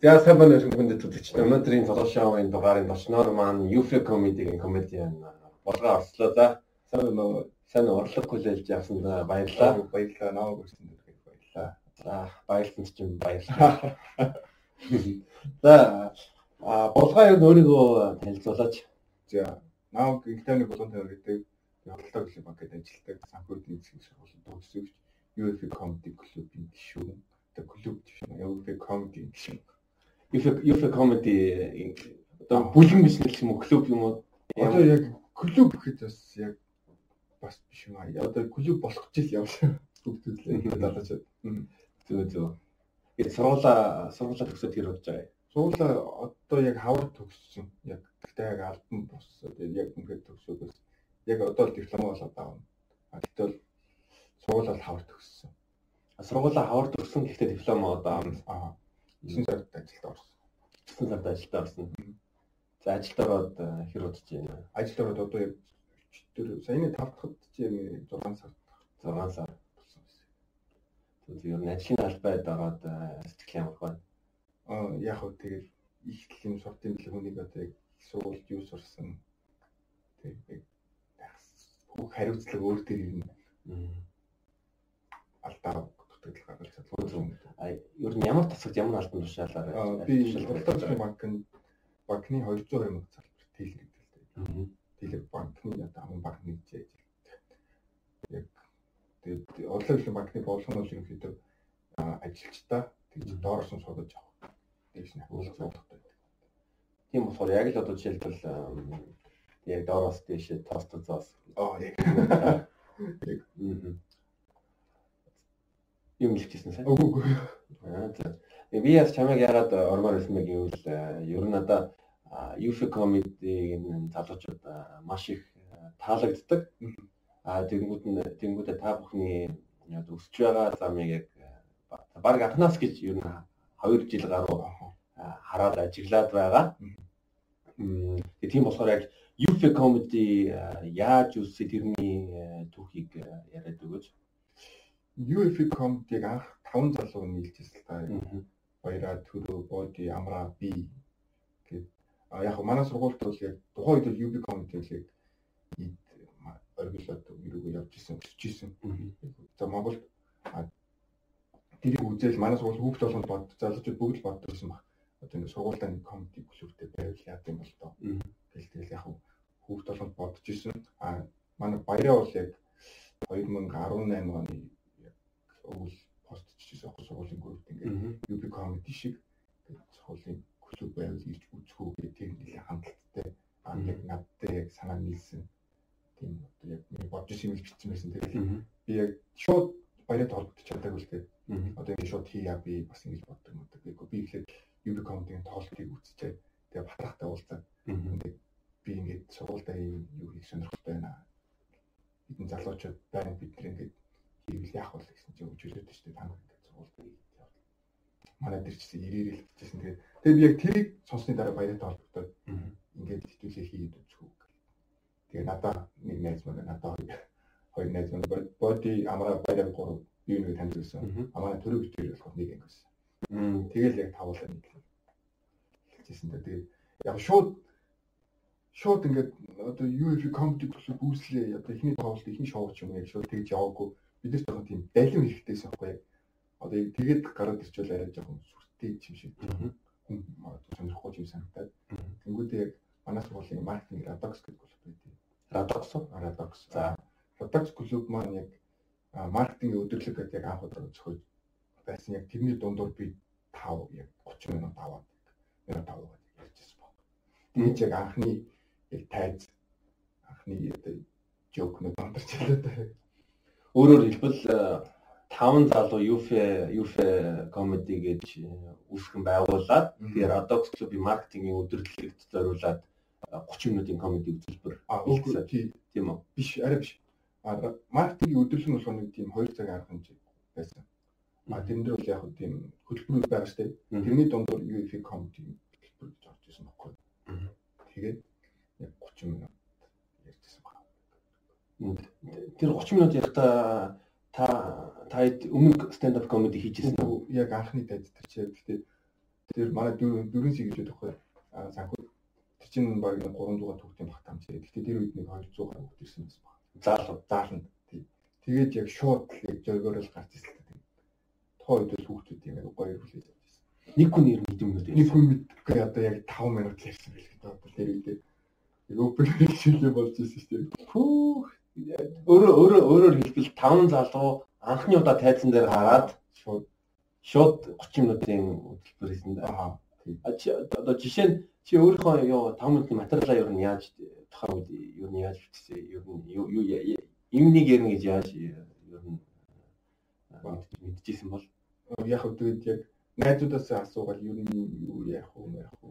За сайн байна уу хүндэт үзэгч. Өнөөдрийн толгой шоуын дугаарын болчноор маань UFO comedy-гийн комедиан болгоо орслоо. Сайн байна уу? Сайн урлаг хүлээлж явсанд баярлалаа. Баярлалаа. Наваг өгсөн дэрэг баярлалаа. За баярлсан ч юм баярлалаа. За а болгоо яг өөрийгөө танилцуулаач. За наваг Италины болон тавир гэдэг худалдаа хөлийн банкад ажилладаг санхүүгийн эзэн сургуулийн төгсөгч UFO comedy клубын гишүүн. Тэгээ клуб гишүүн UFO comedy гишүүн. UFO UFO comedy одоо бүлгэн бизнес юм уу клуб юм уу? Одоо яг клуб гэхэд бас яг бас биш юм аа. Одоо клуб болох гэж л явлаа. Бүгдээ далаач. Зөө зөө. Тэгээд сургуулаа сургуулаа төгсөөд хэр болж байгаа юм? Сургуулаа одоо яг хавар төгссөн. Яг гэхдээ яг альбан болсон. Тэгээд яг ингээд төгсөөгөөс яг одоо л диплом болоод авна. А тэгтээ бол сургуулаа хавар төгссөн. Сургуулаа хавар төгссөн гэхдээ диплом одоо. Аа. 9 сард ажилд орсон. 9 сард ажилд орсон. За ажилд ороод хэр удаж байна? Ажилд ороод одоо яг 4 саяны 5 дахад чи яг 6 сар 6 сар болсон байсан. Тэгээд ер нь ажлын албайд ороод сэтгэл ямар байна? Аа яг хөө тэгээд их юм суртын бэлэг хүнийг одоо яг сургуульд юу сурсан. Тэгээд бүх хариуцлага өөр дээр ирнэ. Алдаа дутагдал гаргаж чадлаа. А ер нь ямар тасагт ямар албан тушаалаар би худалдаачны банкнд банкны 200 сая залбар тэлэрэгдэлтэй. Тэлэг банкны одоо хамгийн баг нэгж яг тэгээд урлаг банкны боолгонол ерөнхийдөө ажилчдаа тэгж доорсон судаж авах. Тэгж нэг уулзах байдаг. Тийм болохоор яг л одоо жишээлбэл яг доороос дэше тост зоос. Аа яг. Яг юм хэлчихсэн сайн. Үгүй үгүй. Аа за. Би яс чамайг ягаад ормоор хэлсэн бэ гэвэл ер нь одоо UFO comedy-ийн залуучууд маш их таалагддаг. А тэгэнгүүт нь тэгэнгүүтээ та бүхний өсөж байгаа замыг яг баг анханаас гэж ер нь 2 жил гаруй хараад ажиглаад байгаа. Тэгээ тийм болохоор яг UFO comedy яаж үсэ тэрний түүхийг яриад өгөөч. UFO comedy-г анх 5 залуу нийлжсэн та. Баяраа төрөө боди амраа би гэд а яг манай сургуульд бол яг тухайн үед comedy л яг оргилоод юуг явж исэн өсөж исэн. За Монголд тэрийг үзэл манай сургууль хүүхд болгонд бод залуучууд бүгд л боддогсон баг. Одоо ингэ сургуультай нэг comedy клубтэй байвал яа гэм бол тоо. Тэгэл тэгэл яг хүүхд болгонд бодож исэн. А манай баяраа бол яг 2018 оны өвөл постчихсэн яг сургуулийн группт ингээд UB comedy шиг сургуулийн клуб байвал ирж үзэх үү гэх тийм нэлээд хангалттай аа яг надтай яг санаа нийлсэн. Тийм одоо яг би бодож юм бичсэн байсан тэгэл би яг шууд баярад холбогдож чадаагүй л тэгээд одоо ингэ шууд хийя би бас ингэж боддог юм одоо. Би ихлээр UB comedy-ийн тоолтыг үзчихээ. Тэгээд батрахтай уулзаад ингээд би ингээд сургуультай юм юу хийх сонирхолтой байна? Бидэн залуучууд байна. Бид нар ингээд хийвэл яах вэ гэсэн чинь өчөлөөд шүү дээ танх ингээд сургуультай явал манай дээр чисэн ирээрэл бичсэн тэгээд тэгээд би яг тэрийг сонссны дараа баяртай холбогдоод ингээд хитүүлээ хийгээд үг. Тэгээд надаа нэг найз маань надаа хоёр найз маань боди амраа баяраа гурав би нэг үзсэн амаа төрөг битэр болох нэг ангисэн тэгэл яг тавуулаа нэг хэлжсэн тэгээд яг шууд шууд ингээд одоо UFO comedy клуб үүслээ. Одоо ихний тоглолт ихний шоу ч юм яг шууд тэгж яваагүй бид нар жоохон тийм далим хэрэгтэйсэн байхгүй яг одоо тэгээд гараад ирчихвэл арай жоохон сүртэй юм шиг хүн сонирхгүй юм санагдаад. Тэнгуүдээ яг манай сургуулийн маркетинг Radox гэдэг клуб байдیں۔ Radox Radox. За. Radox клуб маань яг маркетингийн өдөрлөг гэдэг яг анх удаа зохиож байсан. Яг тэрний дундуур би 5 яг 30 минут аваад минут аваад ярьжсэн баг. Тэгээд яг анхны яг тайз анхны одоо жокнууд хамтарч ялаад Өөрөөр хэлбэл 5 залуу UFE UFE comedy гэж үүсгэн байгуулад тэгээд Adox Club-ийн маркетингийн өдөрлөгт зориулаад 30 минутын комеди үзүүлбэр тийм үү? Биш, арай биш. Маркетингийн өдөрлөг нь болохоор нэг тийм 2 цагийн арга хэмжээ байсан. А тэрэн дээр бол яг тийм хөтөлбөрүүд байгаа дээ. Тэрний дундуур UFE comedy хөтөлбөр гэж орж ирсэн баггүй. Тэгээд яг 30 минут. Тэр 30 минут ярихдаа та та өмнө stand up comedy хийжсэн үү? Яг анхны дайд тэр чи гэхдээ тэр манай дөрөв сая гэж байхгүй санхүү тэр чинь баг 300 төгтийн бах тамч. Гэхдээ тэр үед нэг 200 гаруй хөлт ирсэн байсан баг. Заалуу. Зааланд. Тэгээд яг шууд яг жойгоорол гарч ирсэн л. Тухайн үед хүүхдүүд юм яг гоё хүлээж авч ирсэн. Нэг хүн ер нь хэдэн минут Нэг хүн мэдгүй одоо яг 5 минут л ярьсан байх гэдэг одоо тэр үед яг open шилээ болж ирсэн шүү дээ. Пүүх өөрөө өөрөө өөрөөр хэлбэл 5 залуу анхны удаа тайзан дээр хараад Шууд шууд 30 минутын хөтөлбөр хийсэн дээ. аа одоо жишээ нь чи өөрийнхөө юу 5 минутын материалаа ер нь яаж тухайн үед ер нь яаж бичсэн ер нь юу юу юмнийг ярина гэж яаж ер нь мэдчихсэн бол яг хөө тэгээд яг найзуудаас асуугаад юу нь юу яах вэ яах вэ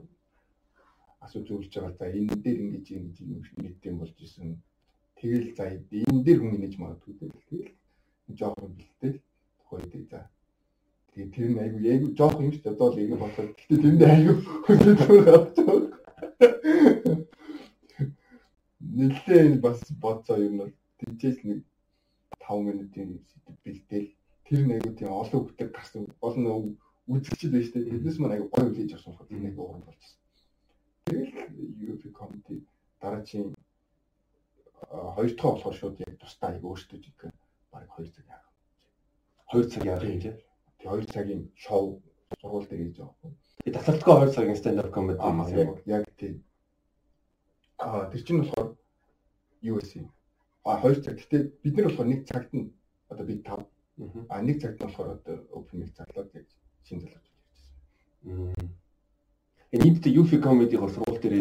асууж өгч байгаа. За энэ дээр ингэж ингэж юм мэддэм болж исэн. Тэгэл за энэ дээр хүн ингэж магадгүй тэгэл тэгэл жоохон бэлтэй тухайд за. Тэгээд тэр нь айгу айгу жоохон юм шүү дээ одоо л ингэ болоод гэхдээ тэрэнд айгу хөдөлгөөр авч байгаа. Нэлээ бас бодцоо юм бол тийчээс нэг 5 минутын сэдв бэлдээл тэр нэг айгу тийм олон хөтөг гарсан. Олон үзэгчд байж тээ. Тэднээс маань айгу гоё үлээж авсан болохоор тэр нэг уурам байна. Тэгэл UP committee дараагийн хоёр дахь болохоор шууд яг тусдаа яг өөртөө жиг баг 2 цаг яах. 2 цаг яах юм те. Тэгээ 2 цагийн шоу сургууль дээр хийж байгаа. Би тасралтгүй 2 цагийн stand up comedy юм яг тийм. Аа тэр чинь болохоор юу гэсэн. Аа 2 цаг. Гэтэ бид нар болохоор нэг цагт нь одоо би 5 а нэг цагт нь болохоор одоо open mic цаглаад яг шин залгаж Мм. Энэ нийтдээ UFI comedy гол сургууль дээр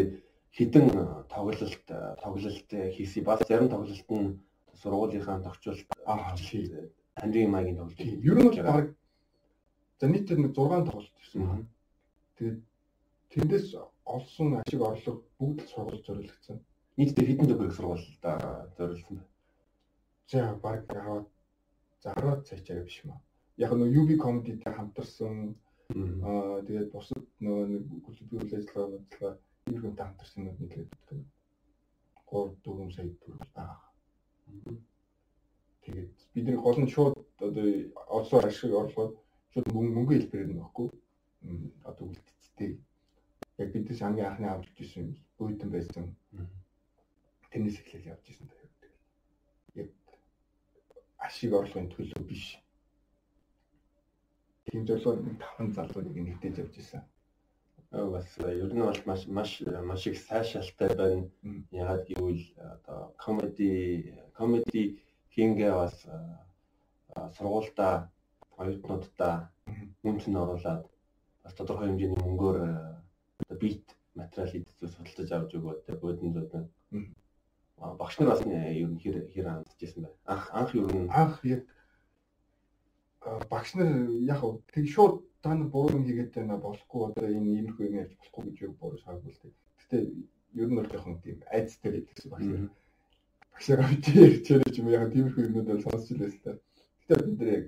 хідэн тоглолт тоглолт хийсэн. Бас зарим тоглолт нь сургуулийнхаа тогтчлолт Аа, тий. Андрийн маягийн тоглолт. Ер нь бол баг за нийтээр нэг 6 тоглолт. Мм. Тэгээд тэндээс олсон ашиг орлого бүгд л сургууль зориулагдсан. Нийтдээ хэдэн төгрөг сургуульд зориулсан бэ? За баг 10 за 10 цаашаа биш маа. Яг нь UB comedy-тэй хамтарсан аа тэгээд бусад нөгөө нэг хөтөлбөр үйл ажиллагаа бодлого ер нь хамтарсан нэг нийлээд 3 4 сая төгрөг байгаа. Тэгээд бидний гол нь шууд одоо олсон ашиг орлого шууд мөнгө хэлбэрээр нь баггүй. Одоо үлдцтэй. Яг бидээс хамгийн анхны авч ирсэн бүйдэн байсан. Тэрнээс эхлээл явж ирсэн даа. Яг ашиг орлогын төлөө биш. Тийм зөвлөө нэг таван залууныг нэгтэж явж ирсэн. Бас ер нь бол маш маш маш их сайшаалтай байна. Ягаад гэвэл одоо comedy comedy хингээ бас аа, сургуультай оюутнуудтай нь оруулаад бас тодорхой хэмжээний мөнгөөр одоо бит материал хийдэг судалж авч өгөөд. Мгм. Аа, багш нар бас ер нь хэр хэр хандчихсан байна. Анх анх ер нь Анх яг багш нар яг тэг шууд нар буруу юм хийгээд байна болохгүй одоо энэ иймэрхүү юм ярьж болохгүй гэж юу буруу шаагүй л дээ. Гэтэ ер нь бол жоохон тийм айцтай байдагсан багш нар. багшаа бити ярьчихэр ч юм яг тиймэрхүү юмнууд бол сонсч илээс та. Гэтэ бид нар яг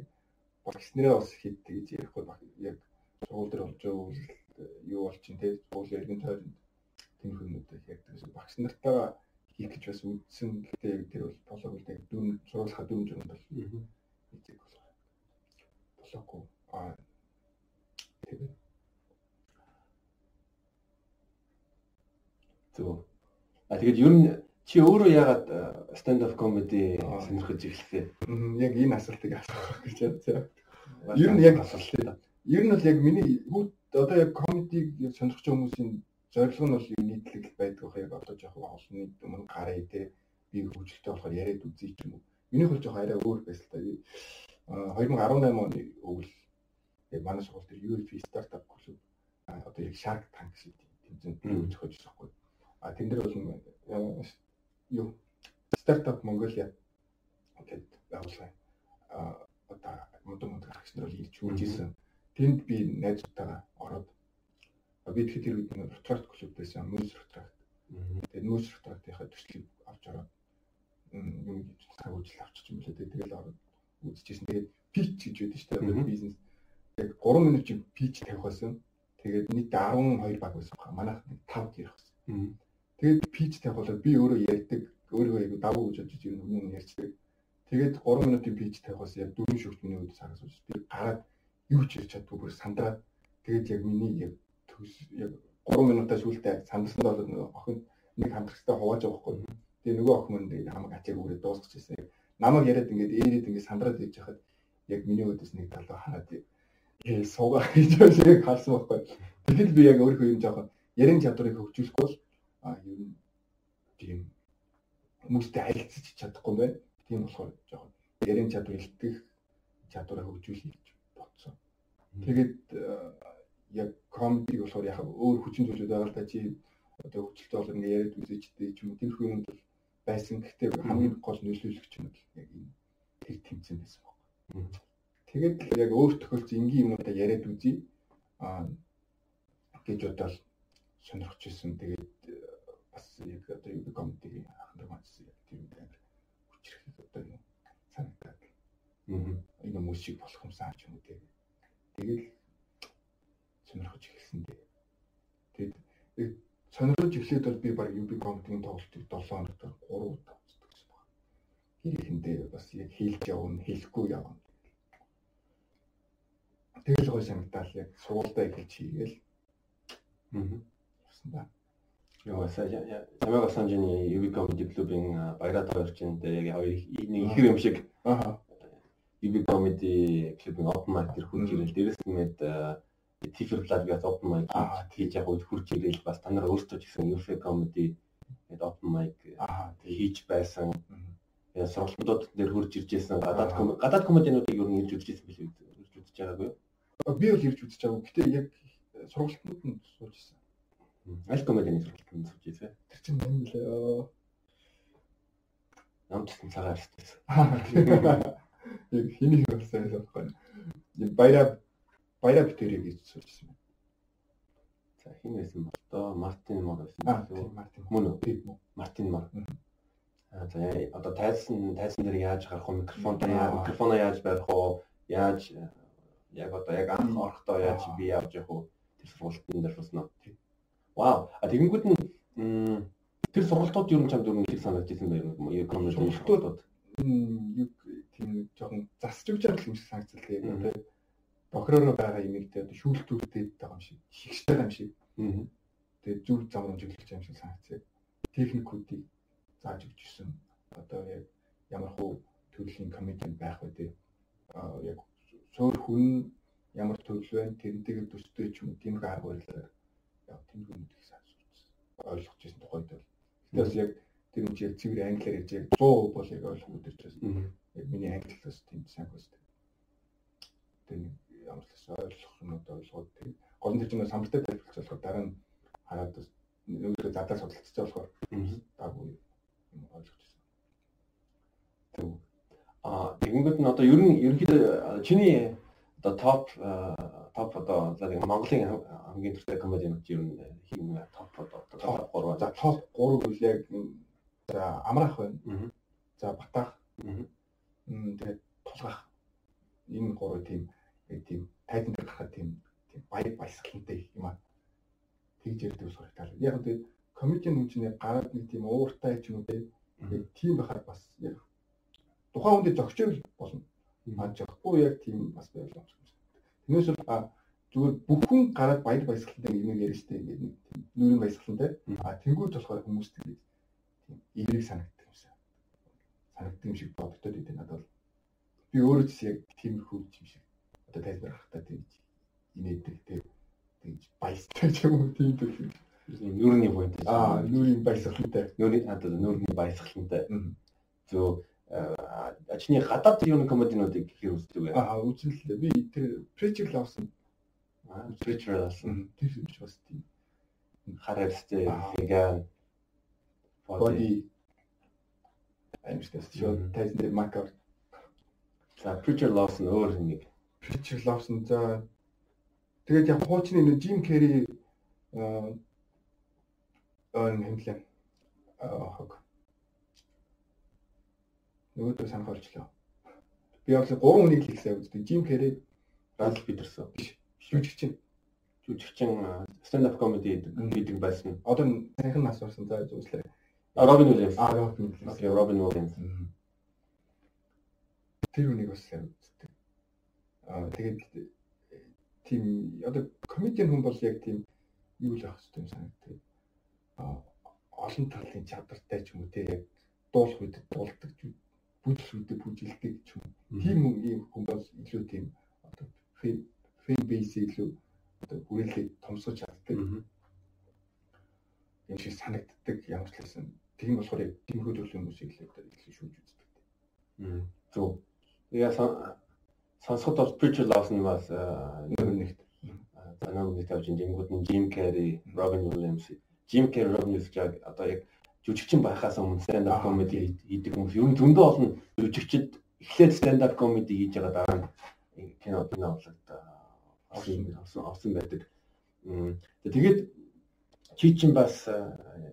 багш нараа бас хийдтэй гэж ярихгүй баг яг сургууль дээр болж байгаа үйл юу бол чинь те уул яригын тойронд тиймэрхүү юмнууд ярьдаг гэсэн багш нартайгаа хийх гэж бас үдсэн. Гэтэ яг тэр бол болоогүй л яг дөрөв сургуулийнхаа дөрөв жирэнд бол Мгм. хийдэг болоо. Болоогүй. Аа тэгээд Зөв. А тэгээд ер нь чи өөрөө яагаад stand up comedy сонирхож эхэлсэн? мгм, яг энэ асуултыг асуух гэж бодсон. Ер нь яг асуулт. Ер нь бол яг миний бүгд одоо яг комедиг сонирхож байгаа хүмүүсийн зорилго нь бол нийтлэг байдаг байх яг одоо жоохон олонний өмнө гараа те би хөгжилтэй болохоор яриад үзье ч юм уу. Миний хөл жоохон арай өөр байсан та. Аа 2018 оны өвөл яг манай сургууль дээр UFP стартап клуб одоо яг Shark Tank шиг тэмцээнд Мм. зохиож байгаа байхгүй. А тэн дээр бол э, юу стартап Монголиа гэдэг байгууллага аа одоо модон модон агч нар бол ирж хурж ирсэн. Тэнд би найзуудтайгаа ороод а би тэгэхэд тэр үед нэг ретракт клуб байсан. Мөс ретракт. Мгм. Тэгээд мөс ретрактынхаа төслийг авч ороод юм цаг үжил авчиж юм лээ. Тэгээд ороод үзчихсэн. Тэгээд пич гэж байдаг шүү дээ. Бизнес. Яг 3 минут чи пич тавих байсан. Тэгээд нийт 12 баг байсан. Манайх нэг 5 ярих байсан. Тэгээд пич тавих болоод би өөрөө ярьдаг. Өөрөө яг давуу гэж бодож юм юм ярьцдаг. Тэгээд 3 минутын пич тавих бас яг 4 шүгт миний үед цагаас ууж би гараад юу ч ярьж чаддгүй бүр сандраад тэгээд яг миний яг төс яг 3 минутаас үлдээ сандсан бол нөгөө охин нэг хамтрагчтай хувааж байгаа байхгүй. Тэгээ нөгөө охин мөн хамаг ачааг үрээ дуусчихсан. Намайг яриад ингээд ээрэд ингээд сандраад иж хахад яг миний өдөөс нэг талаа ханаад ээ суугаа гэж яг харсан байхгүй. Тэгэхэд би яг өөрөө юм жоохон ярин чадварыг хөгжүүлэхгүй бол а ер нь тийм хүмүүстэй харилцаж чадахгүй байна. Тийм болохоор жоохон ярин чадвар илтгэх чадвараа хөгжүүлэх гэж бодсон. Тэгээд яг комеди болохоор яг өөр хүчин зүйлүүд байгаа л та чи одоо хөгжилтэй бол ингээ яриад үзэж дээ ч юм уу тиймэрхүү юм бол байсан. Гэхдээ хамгийн гол нөлөөлөгч нь яг энэ тэр тэмцэн байсан байна. Тэгээд яг өөр тохиолдсон энгийн юмудаа яриад үзье. Аа гэж бодоод сонирхож ирсэн. Тэгээд бас яг одоо юу комедигийн анхны маань яг тийм амар хүчрэх одоо юм санагдаад. Аа. Энэ мөсчиг болох юмсан ч юм тэгээд тэгэл сонирхож эхэлсэн дээ. Тэгээд сонирхож эхлээд бол би баг UB комедигийн тоглолтыг 7 хоногт 3 удаа үздэг гэсэн байна. Хэр ихэндээ бас яг хийлж явна, хийхгүй явна. Тэгэл гой санагдал яг сургуультай эхэлж хийгээл. Аа. Явсан байна. Яа, Самяга Санжины UB Comedy Club-ийн баяраад орчинд яг нэг ихэр юм шиг. Аа. UB Comedy Club-ийн open mic төр хүч ирэл дээрээс нэмээд Тифер Ладгаас open mic хийж яг үл хурж ирээл бас та нар өөрсдөө ч гэсэн UFA comedy гэдэг open mic хийж байсан. Яа сургалтууд дээр хурж ирж байсан гадаад гадаад комединуудыг юу нэрж үзчихсэн биш үү? Ирж үзэж байгаагүй юу? Би бол ирж үзэж байгаагүй. Гэтэ яг сургалтууд нь сууж ирсэн. Аль комедины сургалтанд сууж ирсэн? Тэр чинь мань л намд гэсэн цагаар ирсэн. Яг хэнийг хэлсэн юм бэ? Баяраа баяраа битэрийг гэж суулжсэн байна. За хин байсан бол доо Мартин Мор байсан. Аа Мартин. Мөн үү? Мартин Мор. Аа за одоо тайсан тайсан дээр яаж гарах вэ? Микрофонтой микрофоноо яаж барих вэ? Яаж яг одоо яг анх орохдоо яаж би явж явах вэ? Тэр сургалтын дээр нөө. Вау. А тэгэнгүүт нь тэр сургалтууд юу юм чамд өөр нэг санагдаж байсан байх юм уу? Яг коммент сургалтууд юу тийм жоохон засч өгч байгаа юм шиг санагдсан л яг бохророо байгаа имийг тэ шүүлтүүлээд байгаа юм шиг шигштэй юм шиг. Тэгээд зүг зам чиглэж байгаа юм шиг санагцээ. Техникүүдийг зааж өгч ирсэн. Одоо яг ямар хуу төрлийн комедиан байх вэ те. Аа яг цөөр хүн ямар төрөл байна тэрнтэйгээ төстэй ч юм уу тийм арга барилаар яг тийм хүмүүсийг сайн ойлгож ирсэн тухайд бол. Тэгээс яг тэр юм чи цэвэр англиар хийж яг 100% бол яг ойлгох үдэрчсэн. Яг миний англиас тийм сайн хөстэй. Тэр ямар ч гэсэн ойлгох юмуд ойлгоод тэг. Гол нь чинь самбартай тайлбарлаж болохоор дараа нь хараад нөгөөдөө задаа судалцж байгаа болохоор даагүй юм ойлгож байна. Тэг. Аа тэгэнгүүт нь одоо ер нь ерөнхийдөө чиний одоо топ топ одоо за Монголын хамгийн туртай комедианууд ер нь хин топ одоо топ 3 за топ 3 үйл яг за амраах байна. За батаах. Тэгээд тулгах. Энэ гурав тийм тийм тайзан дээр гарахад тийм тийм баяр баясгалантай юм аа. Тэгж ярьдаг ус харагдаа. Яг тэгээд комедиан хүн чинь гараад нэг тийм ууртай ч юм уу тийм байхад бас яг тухайн хүндээ зөгчөөр болно. А зөгхгүй яг тийм бас байлаа. Тэрнээс бол зүгээр бүхэн гараад баяр баясгалантай юм ярьж штэ ингээд нэг тийм нүүрэн баясгалантай. А тэнгуүд болохоор хүмүүс тэгээд тийм эерэг санагддаг юмсан. Санагддаг юм шиг боддод идэв надад бол би өөрөө ч яг тийм хүү юм шиг одоо тайлбар гарахтаа тэгж инээдэг тэг тэгж баястай ч юм уу тийм төл нүүрний point аа нүүрийн баясгалантай нүүрийн одоо нүүрний баясгалантай зөө ачны гадаад юу нэг комединуудыг хэр үздэг вэ? Аа үзлээ би тэр preacher лавсан аа preacher лавсан тэр юм ч бас тийм. Хар арьстай vegan body. Аимштай шүү. Тайзан дээр макар. За preacher лавсан өөр нэг. Richard Lawson за тэгээд яг хуучны нэг Jim Carrey аа хэмлээ. Аа хог. Нөгөөдөө санах орчлоо. Би яг гурван хүнийг хэлсэн үзтээ. Jim Carrey, Russell Peterson. Жүжигчин. Жүжигчин stand up comedy гэдэг байсан. Одоо сайхан нас орсон за үзлээ. Robin Williams. Аа Robin Williams. Окей, Robin Williams. Тэр үнийг бас сайн Аа тэгээд тийм одоо комедиан хүн бол яг тийм юу л авах хэрэгтэй юм санагддаг. Аа олон талын чадвартай ч юм уу те яг дуулах үед дуулдаг ч бүжил үедээ бүжилдэг ч юм. Тийм юм хүн бол илүү тийм одоо фэн бейс илүү одоо хүрээлийг томсгож чаддаг. Юм шиг санагддаг ямар ч хэлсэн. Тийм болохоор яг тиймэрхүү төрлийн хүмүүсийг л одоо илүү шүүж үздэг. Зөв. Яа сонсоход бол spiritual loss нь бас нэг нэгт санаа үнэ тавьж ингэнгүүд нь Jim Carrey, Robin Williams, Jim Carrey, Robin Williams яг одоо яг жүжигчин байхаас өмнө stand up comedy хийдэг хүмүүс ер нь зөндөө олон жүжигчд эхлээд stand up comedy хийж байгаа дараа нь кино кино болоод авсан байдаг. Тэгээд чи чинь бас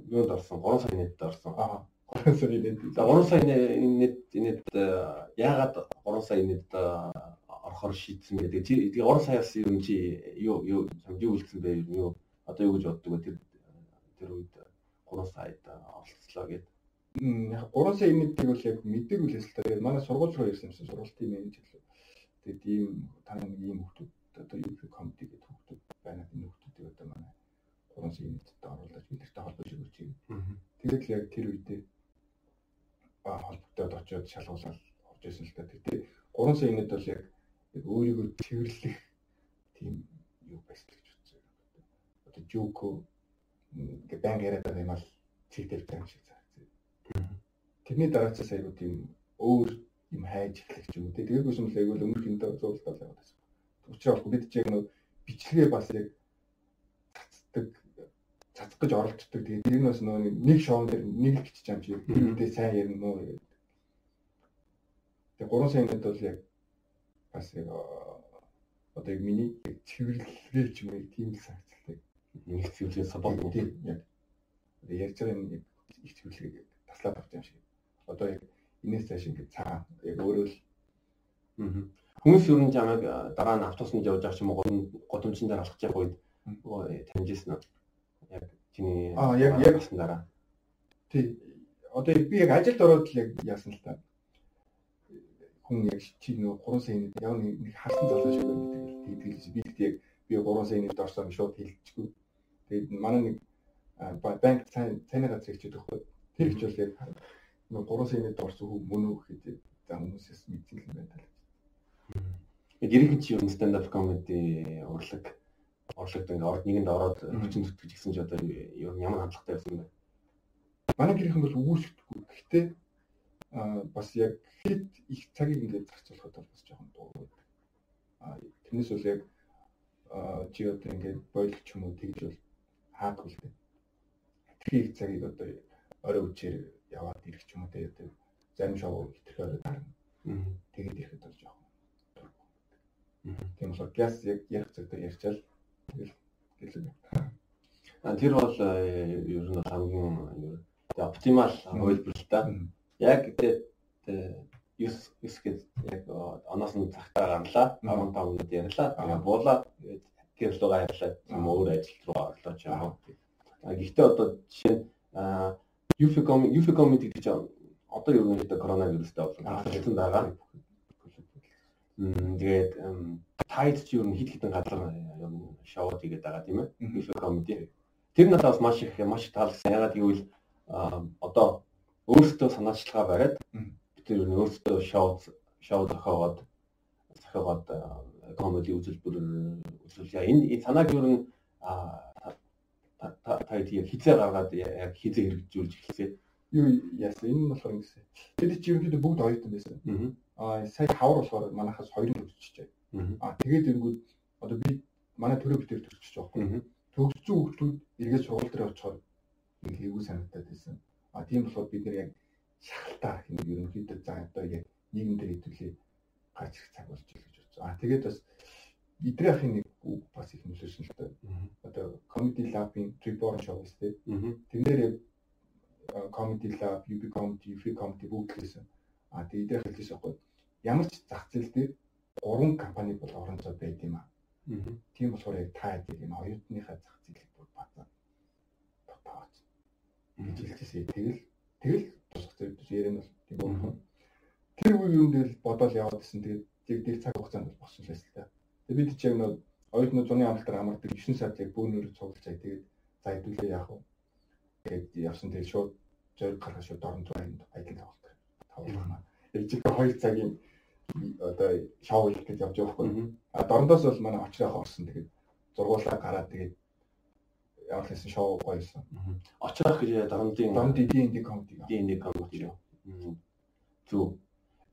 юунд орсон? 3 сарын нэтэд орсон. Аа. 3 сарын нэт. За 3 сарын нэт нэт яагаад 3 сарын нэт орохоор шийдсэн бэ? Тэгээ 3 саяас ер нь чи юу юу юу үлдсэн бэ? Юу одоо юу гэж боддог вэ? Тэр тэр үед 3 саяд оролцлоо гэдэг. Яг 3 сая имэдийг бол яг мэддэг үлээс л та. Тэгээд манай сургууль руу ирсэн юмсан сургуулийн менежер л. Тэгээд ийм та нэг ийм хүмүүс одоо UP comedy гэдэг хүмүүс байна. Энэ хүмүүсийг одоо манай 3 сая имэдтэй оруулаад бидэртэй холбож өгч юм. Тэгээд л яг тэр үедээ аа холбогдоод очиод шалгуулаад орж ирсэн л та. Тэгээд 3 сая имэд бол яг өөрийгөө цэвэрлэх тийм юу байсан гэж бодсон. Одоо Жуко ингээ банк яриад байгаа юм ал цэгдэл байгаа шиг санагдсан. Тэрний дараачаас айгуу тийм өөр юм хайж эхлэх юм үү. Тэгээгүйс юм л айгуу өмнөх юм даа зурлал яваад байсан. Учир бол бид ч яг нөө бичлэгээ бас яг цацдаг цацах гэж оролддог. Тэгээд энэ бас нөө нэг шоу дээр нэг л бичиж юм чи үүнтэй сайн ярина нөө. Тэгээд 3 сая минут бол яг бас яг одоо яг миний цэвэрлэгээ ч юм уу тийм л санагддаг нэг цэвэрлэгээ сабок тийм яг ярьж байгаа юм их цэвэрлэгээ таслаад авч юм шиг. Одоо яг энэс цааш ингэ цаа яг өөрөө л хүмүүс ер нь чамайг дараа нь автобусанд явж байгаа ч юм уу годомчин дээр алхаж явах үед таньжсэн нь яг чиний аа яг яг авсан дараа. Тий. Одоо би яг ажилд ороод л яг яасан л та. Хүн яг чи нөө 3 саяны яг нэг харсан залуу шиг байдаг. Тэгээд би гэхдээ яг би 3 саяны дорсоо шууд хэлчихгүй. Тэгээд манай нэг банк цайны газар хийж өгөхгүй. Тэр их ч бол яг нэг 3 саяны дорс хүү мөн үү гэхэд за хүмүүсээс мэдсэн юм байна л. Гэрийнхэн чи ер нь stand up comedy урлаг оршигд ингээ орд нэгэнд ороод хүчин зүтгэж гисэн ч одоо ямар хандлагатай байсан бэ? Манай гэрийнхэн бол үүсэхгүй. Гэхдээ бас яг хэд их цагийг ингээд зарцуулахад бол бас жоохон дуу. А тэрнээс бол яг чи одоо ингээд бойлох ч юм уу тэгж бол хаадгүй л дээ. Тэр их цагийг одоо орой үчээр яваад ирэх ч юм уу тэгээд зарим шоу хитрхи орой дарна. Тэгээд ирэхэд бол жоохон. Тийм болохоор газ яг ярих цагтаа ярьчаал тэгэл гэлээ. А тэр бол ер нь хамгийн оптимал хувилбар л та. Яг тэгээд 9 9 гээд яг оноос нь цагтаа гарлаа 15 минут ярьлаа. Тэгээ буулаад гэр лугаа ярьлаа. Юм өөр ажил руу орлоо ч юм уу. Гэхдээ одоо жишээ нь Юфиком Юфиком гэдэг чинь одоо ер нь одоо коронавирустай болон хэлсэн байгаа. Тэгээд тайд ч ер нь хит хитэн газар ер нь шоу хийгээд байгаа тийм ээ. Юфиком Тэр надад бас маш их маш таалагдсан. Ягаад гэвэл одоо өөрсдөө санаачлагаа бариад тэр өөрсдөө шоу шоу зохиогоод зохиогоод комеди үзэлбэр үзүүлээ. Энэ санааг юу н та та хизээ гаргаад яг хизээ хэрэгжүүлж эхэлсэн. Юу яасан энэ нь болохоор ингэсэн. Бид чи ерөнхийдөө бүгд оюутан байсан. Аа сая хавар болохоор манайхаас хоёр нь төгсчихжээ. Аа тэгээд ирэнгүүт одоо би манай төрөө битэр төгсчих жоохгүй. Төгссөн хүүхдүүд эргээд сургууль дээр очихоор нэг хэвгүй санагдаад байсан. Аа тийм болохоор бид нэр яг шахалтаа хин ерөнхийдөө за одоо яг нийгэм дээр хэвлээ гарч ирэх цаг болж байна Аа тэгээд бас идрийн нэг үг бас их нөлөөсөн л дээ. Одоо comedy lab-ийн reborn show үстэй. Тэрнээр comedy lab, UB comedy, free comedy бүгд лээсэн. Аа тэгээд идрийн хэлсэн байхгүй. Ямар ч зах зээл дээр гурван компани бол орон зай байд юм аа. Тийм болохоор яг та яг энэ оюутныхаа зах зээлийг бүр бацаа. Татаач. гэж хэлчихсэн. Тэгэл тэгэл тусах зэрэг ярина бол тийм үү. Тэр үе юм дээр бодоол яваад гэсэн тэгээд тэр цаг хугацаанд болсон байсан л та. Тэгээд бид ч яг нөө оюутны зуны амлалтаар хамаардаг 9 сард яг бөөнөр цуглаж тэгээд за хэдүүлээ яах вэ? Тэгээд явсан тэгээд шууд зориг гаргаж шууд дорн зунд аялал тавуулдаг тавуулна яг жиг 2 цагийн одоо шоу хийх гэж явж байгаа хгүй а дорндоос бол манай очроо орсон тэгээд зургуулаа гараад тэгээд ямар хэлсэн шоу гоёсэн. Очрох гэж дорндын дорнд D&D комеди D&D комеди зүг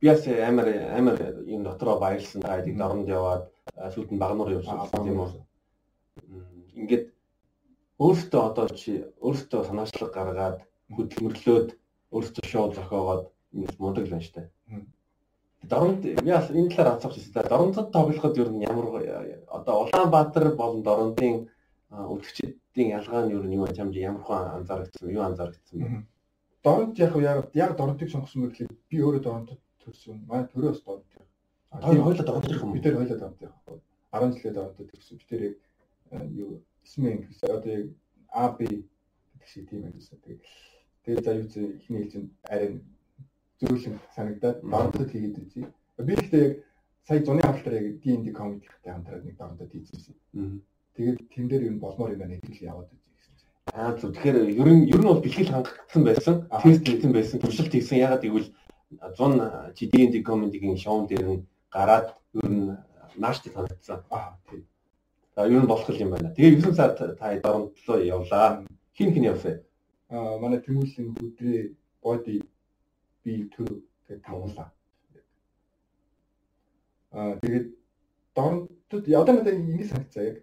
би бас амар амар юм дотроо баярлсан та хэдийг дорнд яваад сүйд нь багнуур явсан тийм үү. Ингээд өөртөө одоо чи өөртөө санаачлаг гаргаад хөдөлмөрлөөд өөртөө шоу зохиогоод ингэж мундаг л байна штэ. Дорнд яас энэ талаар анзаарч байна. Дорндод тоглоход ер нь ямар одоо Улаанбаатар болон Дорндын өдөгчдийн ялгаа нь ер нь юу чамд ямар хон анзаарчихсан юу анзаарчихсан бэ? Дорнд яг яг Дорндыг сонгосон мэт би өөрөө Дорндод төрсөн. Манай төрөөс Дорнд Хоёр хоёлоо дордох юм. Бид тэр хоёлоо дордох. 10 жилээ дордод гэсэн. Би тэр яг юу эсмэн гэсэн одоо яг АБ гэдэг шиг тийм байсан. Тэгээ тэгээ за юу ч ихний хэлж арай зөөлөн санагдаад дордод хийгээд үзье. Би гэхдээ яг сая зуны хавтар яг D&D comedy-тэй хамтраад нэг дордод хийжсэн. Тэгээд тэн дээр юу болмоор юм байна гэдгийг яваад үзье гэсэн. Аа зөв. Тэгэхээр ер нь ер нь бол бэлтгэл хангагдсан байсан. Тест хийсэн байсан. Туршилт хийсэн. Ягаад гэвэл 100 чи D&D comedy-гийн шоун дээр нь гараад ер нь нааштай санагдсан. Аа тийм. За ер нь болох юм байна. Тэгээ 9 сард та доромтлоо явлаа. Хин хин явсан? Аа манай тэмүүлэн бүдрээ боди би төр гэж тавуулаа. Аа тэгээд доромтод одоо надад ингэ санагцаа яг.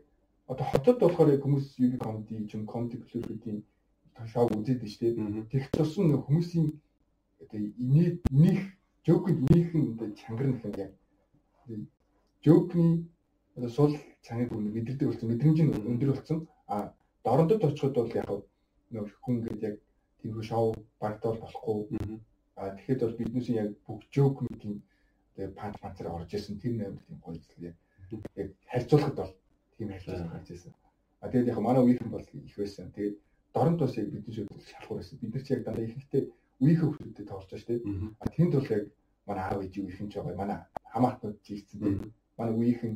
Одоо хотод болохоор яг хүмүүс UB comedy юм club гэдгийг шоу үзээд дээ. Тэгэх тусам хүмүүсийн инээ нөх жокнд нөхөн одоо чангар нөх юм яг жокны одоо сул цаныг мэдэрдэг болсон мэдрэмж нь өндөр болсон. А дорндод очиход бол яг нэг хүн гээд яг тиймэрхүү шоу багтаал болохгүй. А тэгэхэд бол биднээс яг бүх жок мэдийн тэгээ панч панцаар орж исэн тэр наймд тийм гоё зүйл яг яг харьцуулахад бол тийм харьцуулах гарч исэн. А тэгээд яг манай үеийнхэн бол их байсан. Тэгээд дорнд бас яг бидний шууд шалхуур байсан. Бид нар ч яг дандаа ихэнхдээ үеийнхээ хүмүүстэй тоолж байгаа шүү дээ. Тэнд бол яг манай аав ээж үеийнхэн ч байгаа. Манай хамаатнууд жийгцэн тийм манай үеийнхэн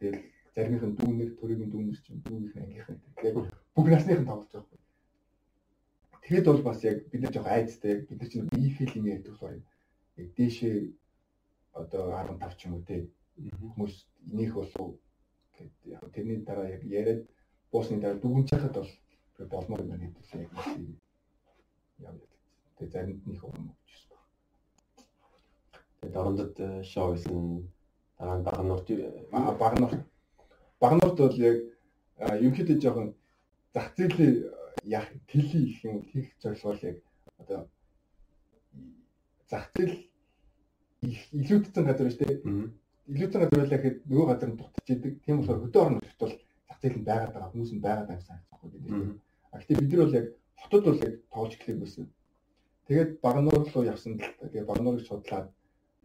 тэгэл заримын дүүнэр төрийн дүүнэр чинь дүүнийхэн ангийнхан тэгээд бүх насныхан тоглож байгаа. Тэгэхэд бол бас яг бид нар жоох айцтай бид нар чинь ийхэл юм ярьдаг болохоор яг дээшээ одоо 15 ч юм уу те. Хүмүүс энийх болов гэд яг тэрний дараа яг яриад буусны дараа дүгэн чахад бол болмоор юм гэдэг яг яа яа. Тэгээ заримд нөх юм Тэгээд орондод э, шоу хийсэн дараа нь Багнуурт Багнуурт Багнуурт бол яг ерөнхийдөө жоохон зах зээлийн яг тэлий их юм хийх зорилгоор яг одоо зах зээл илүүдсэн газар шүү дээ. Илүүдсэн газар байлаа гэхэд нөгөө газар нь дутчихийдэг. Тийм болохоор хөдөө орон нутгт бол зах зээл нь байгаад байгаа хүмүүс нь байгаад байгаа санагдахгүй гэдэг. А гэхдээ бид нар бол яг хотод бол яг тоолж эхлэх байсан. Тэгээд Багнуур руу явсан. Тэгээд Багнуурыг судлаад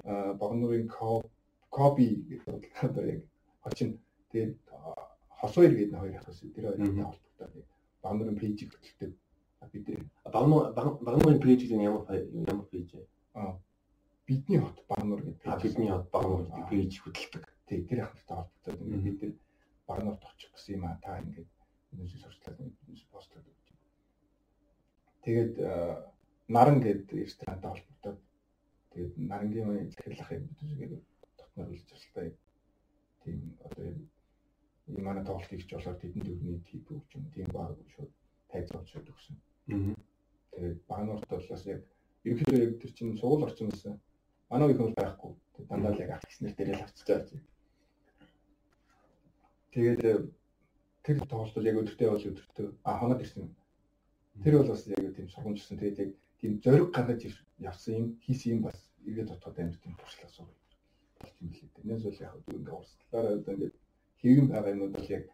Богнурын Коби гэдэг одоо яг очин тэгээд Хосвэр гэдэг хоёр ах байсан. Тэр хоёрын холбоотой Богнурын пэйжийг хөтэлдэг. Бид Богнурын пэйж гэдэг ямар ямар пэйж вэ? Аа бидний хот Багнур гэдэг. А бидний хот Багнур гэдэг пэйж хөтэлдэг. Тий, тэр ахтай холбоотой. Бид нар Багнурт очих гэсэн юм а та ингээд энэс сурчлаад энэс постлоод өгч. Тэгээд наран гэдэг ресторантай холбоотой Тэгээд нарангийн маяг захирлах юм гэдэг дотноор үлж туслаа. Тийм одоо юм манай тоглолт хийх жолоор тэдэнд өвний тип өгч юм. Тийм баг шууд тайзгуулж шууд өгсөн. Тэгээд баануурт бол бас яг ерөнхийдөө яг тэр чинь сугал орчин байсан. Манай их хүмүүс байхгүй. Дандаа л яг авч гиснэр дээрээ л авчиж байгаа. Тэгээд э, тэр тоглолт яг өдөртөө бол өдөртөө а хоноод ирсэн. Тэр бол бас яг тийм сургамжсан. Тэгээд яг тийм зориг гаргаж явсан юм хийсэн юм бас эргээд дотоод амьд тийм туршлага сууж болж юм лээ. Тэрнээс бол яг дүү ингээ урсгалаараа одоо ингээ хийгэн байгаа юмуд бол яг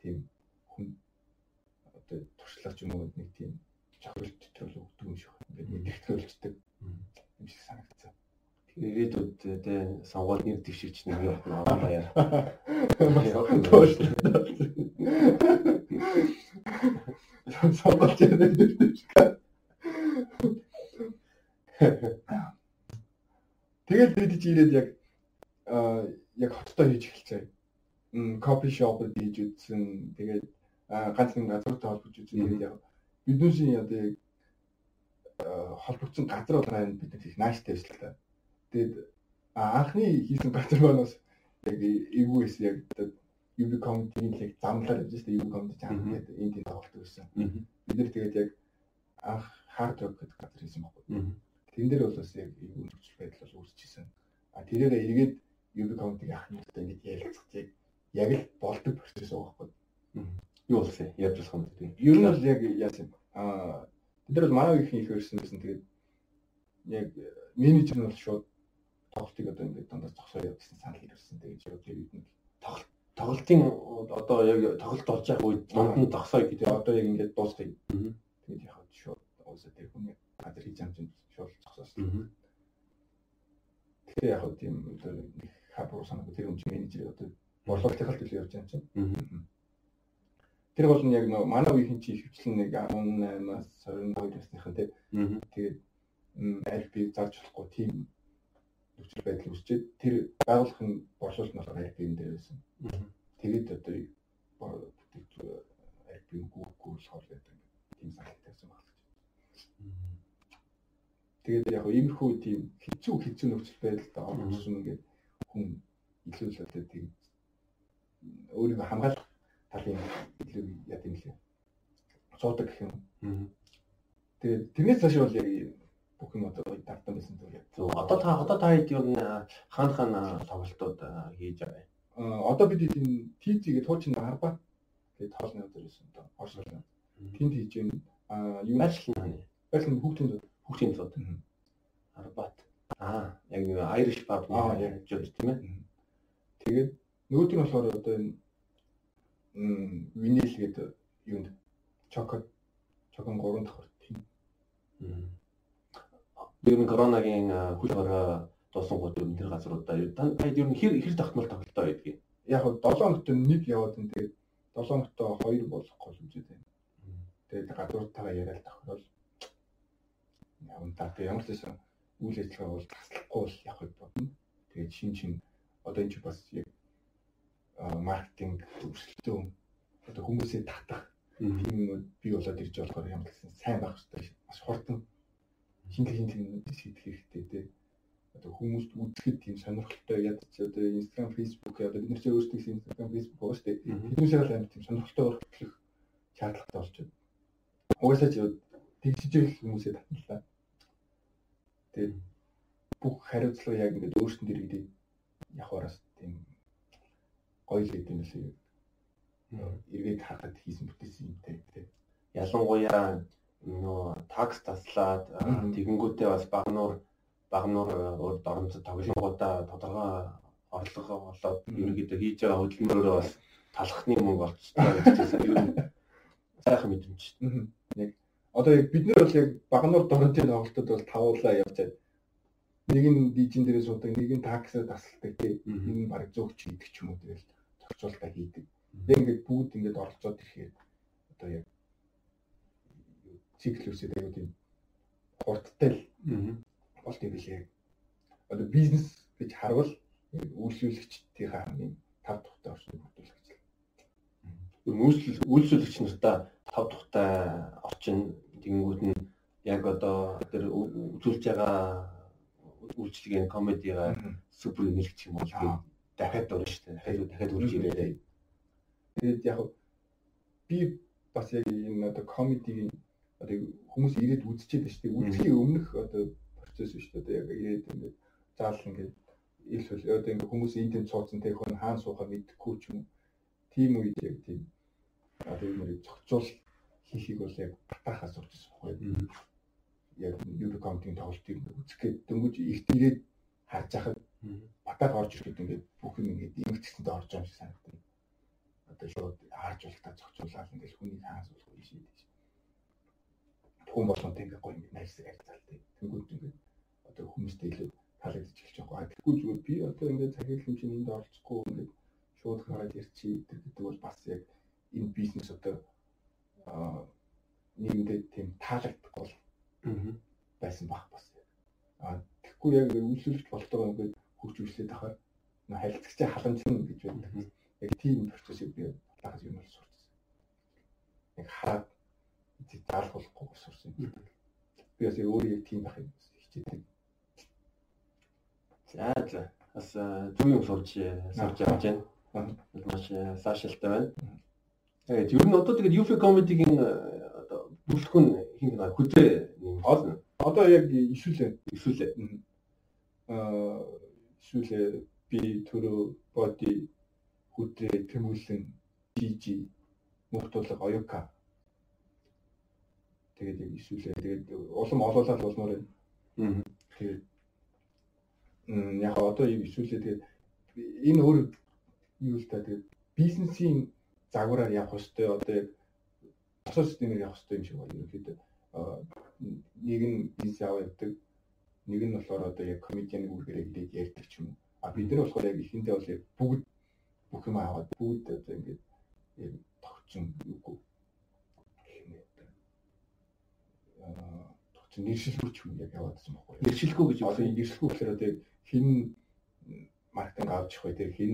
тийм хүн одоо туршлага ч юм уу нэг тийм чохролт төрөл өгдөг юм шиг ингээ мэдрэхтүүлждэг юм шиг санагдсан. Ирээдүйд тэ сонгуул нэр дэвшигч нэг явах нь баяр. Сонгуул нэр дэвшигч. Бид чи ирээд яг яг хоттой хийж эхэлчихэ. кофе шопд хийж үзсэн. Тэгээд ганц нэг газартай холбож үзсэн. Тэгээд яг бидүүсийн одоо яг холбогдсон газар бол байна бид их нааштай байсан л та. Тэгээд анхны хийсэн газар банаас яг эвгүй байсан яг UB comedy-ийн яг замлаар явж байсан UB comedy чанар гэдэг энд тийм тоглолт байсан. Бид нэр тэгээд яг анх hard rock гэдэг газар хийсэн байхгүй. Тэн дээр бол бас яг эвгүй нөхцөл байдал бол үүсчихсэн. А тэрээр эргээд UB comedy-ийн ахнуудтай ингэж ярилцах яг яг л болдог процесс байгаа байхгүй. Юу болсон яаж болох юм бэ? Ер нь бол яг яасан а бид нар манай их их өрсөн гэсэн тэгээд яг менежер нь бол шууд тоглолтыг одоо ингээд дандаа зогсоо явуулсан санал ирсэн. Тэгээд тэр үед нь тоглолт тоглолтын одоо яг тоглолт болж байгаа үед дунд нь зогсоо гэдэг одоо яг ингээд дуусгая. Тэгээд яг шууд уусаа тэр хүний газар хийж амжинд шууд зогсоосон. Тэгэхээр яг тийм одоо хабруу санаа тэр хүн менежер одоо борлуулалтын төлөө явж байгаа юм чинь. Тэр бол нь яг нөө манай үеийн чи хвчлэн нэг 18-аас 22 насныхан тий. Тэгээд аль би зарж болохгүй тийм нөхцөл байдал үүсчихэд тэр байгууллагын борлуулалт нь болохоор аль биен дээр байсан. Тэгээд одоо бүтээгдэхүүн аль биен гүггүй болохоор гэдэг тийм санал тавьсан байна. Тэгээд яг иймэрхүү тийм хэцүү хэцүү нөхцөл байдалд орсон ингээд хүн илүү л одоо тийм өөрийгөө хамгаалах талын илүү яа гэм лээ. Цуудаг гэх юм. Тэгээд тэрнээс цааш бол яг бүх юм одоо дартан байсан зүйл. Одоо та одоо та хэд юу хаан хаан тоглолтууд хийж байгаа юм. Одоо бид энэ ТТ-гээ туучин харбаа тэгээд тоолны өдөр байсан одоо оршуулсан. Тэнд хийж юм аа юу ажиллана. Хүүхдийн зууд. Хүүхдийн зууд. Харбаат. Аа яг нэг Irish pub яг жиж тийм ээ. Тэгээд нөгөөдөр нь болохоор одоо энэ винил гэдэг юунд чокод чокон 3 давхар тийм. Ер нь коронагийн хөл хорой дуусангууд ер нь тэр газруудаа ер нь ер нь хэр хэр тогтмол тоглолтоо байдгийг. Яг 7 хоногт нэг яваад энэ тэгээд 7 хоногт 2 болохгүй юм шиг байна. Тэгээд гадууртайгаа яриад тохирол явна та. Тэгээд ямар ч байсан үйл ажиллагаа бол таслахгүй бол явах бодно. Тэгээд шин шин одоо энэ ч бас яг маркетинг төвшлтөө одоо хүмүүсээ татах тийм юм би болоод ирж болохоор ямар гэсэн сайн байх хэрэгтэй маш хурдан шинэ шинэ сэтгэх хэрэгтэй те. Одоо хүмүүст үзэхэд тийм сонирхолтой ядч одоо Instagram Facebook одоо бид нар ч өөрсдөө Instagram Facebook байгаа шүү дээ. Тэднээс л амар тийм сонирхолтой өргөтлөх шаардлагатай болж байна. Угаасаа ч тэгжижэл хүмүүсээ татналаа тэгээд бүх хариуцлага яг ингээд өөрсдөн дэргэдэг явахараас тийм гоё л гэдэг юм лээ. Эргээд хахад хийсэн бүтээсэн юм те. Ялангуяа нөө такс таслаад тэгэнгүүтээ бас багнуур багнуур өөр дормцод тоглонгуудаа тодорхой орлого болоод ерөнхийдөө хийж байгаа хөдөлмөрөөрөө бас талхны мөнгө олцтой гэсэн ер нь сайхан мэдрэмж. Яг одоо яг бид нар бол яг багнуур дормцын тоглолтод бол тавуулаа явж нэг нь дижин дээрээ суудаг, нэг нь таксаар тасалдаг тий. Нэг нь баг зөөгч хийдэг ч юм уу тэгэл зохицуулалтаа хийдэг. Яг ингээд бүгд ингээд оролцоод ирэхээр одоо яг цикл үсээд аягүй тийм хурдтай л болт юм билээ. Одоо бизнес гэж харвал үйлчлүүлэгчдийн хамгийн тав тухтай орчныг бүрдүүлэх гэж. Үйлчлэл үйлчлүүлэгч нартаа тав тухтай орчин тэгэнгүүт нь яг одоо тэр үзүүлж байгаа үйлчлэгийн комедига супер нэлгч юм бол дахиад дөрөв шүү дээ. Дахиад дахиад үрж ирээ. Тэгээд яг би бас яг энэ одоо комедигийн одоо хүмүүс ирээд үзчихэд байна шүү дээ. Үзхийн өмнөх одоо процесс шүү дээ. Яг ирээд ингээд заал ингээд илүүл одоо ингээд хүмүүс энэ тэнд цууцсан тэг хүн хаан суухаа мэдхгүй ч юм. Тийм үед яг тийм одоо юм яг зохицуул хийхийг бол яг батахаас сурчсан байхгүй. Яг юу контент тоглолтыг үзэх гээд дөнгөж их ирээд харж байхад батаг орж ирэхэд ингээд бүх юм ингээд эмгэгчсэндээ орж байгаа юм шиг санагдав. Одоо шууд харж ултаа зохицуулаад ингээд хүнийг хаанаас болох юм шиг тийм. Хүн болгонтэй ингээд гоё ингээд найсаг харьцаалтай. Тэнгүүд ингээд одоо хүмүүстэй илүү таалагдчих эхэлж байгаа. Тэгэхгүй зүгээр би одоо ингээд цагийн хэмжээнд энд оролцохгүй ингээд шууд хараад ирчи гэдэг бол бас яг энэ бизнес одоо нийгэмдээ тийм таалагдахгүй байсан баг бас. Аа тэгэхгүй яг үйлчлүүлэгч болтойгоо ингээд хөгж үйлчлээд ахаар харилцагчаа халамжлна гэж байдаг. яг тийм процессыг би багаас юм бол сурсан. Яг хараад заалгуулахгүй сурсан. Би бас өөрөө тийм байх юм хичээдэг. За за. Бас зөв юм сурч сурч явж байна. Маш саашилтай байна. Тэгээд ер нь одоо тэгээд UFO comedy-гийн одоо бүлэхүүн хин хөдөө нэмсэн. Одоо яг ишүүлээ. Ишүүлээ. Аа ишүүлээ би төрөө боди хүдрээ тэмүүлэн жижи мөхтөлөг оюка тэгээд яг ишүүлээ тэгээд улам олоолаад болмоор байна. Тэгээд яг одоо яг ишүүлээ тэгээд энэ өөр юу л та тэгээд бизнесийн загвараар явах хөстэй одоо яг босоо системээр явах хөстэй юм шиг байна. Ерөнхийдөө нэг нь аваа явдаг нэг нь болохоор одоо яг комедианы үргэрээ гэдэг ярьдаг ч юм уу. А бид нар болохоор яг ихэндээ бол бүгд бүх юм аваад бүгд одоо ингээд яг тогтсон үгүй тогтсон нэршилгүй ч юм яг яваад байгаа юм байна. Нэршилгүй гэж одоо нэршилгүй гэхээр одоо хин маркетинг авч явах бай тэр хин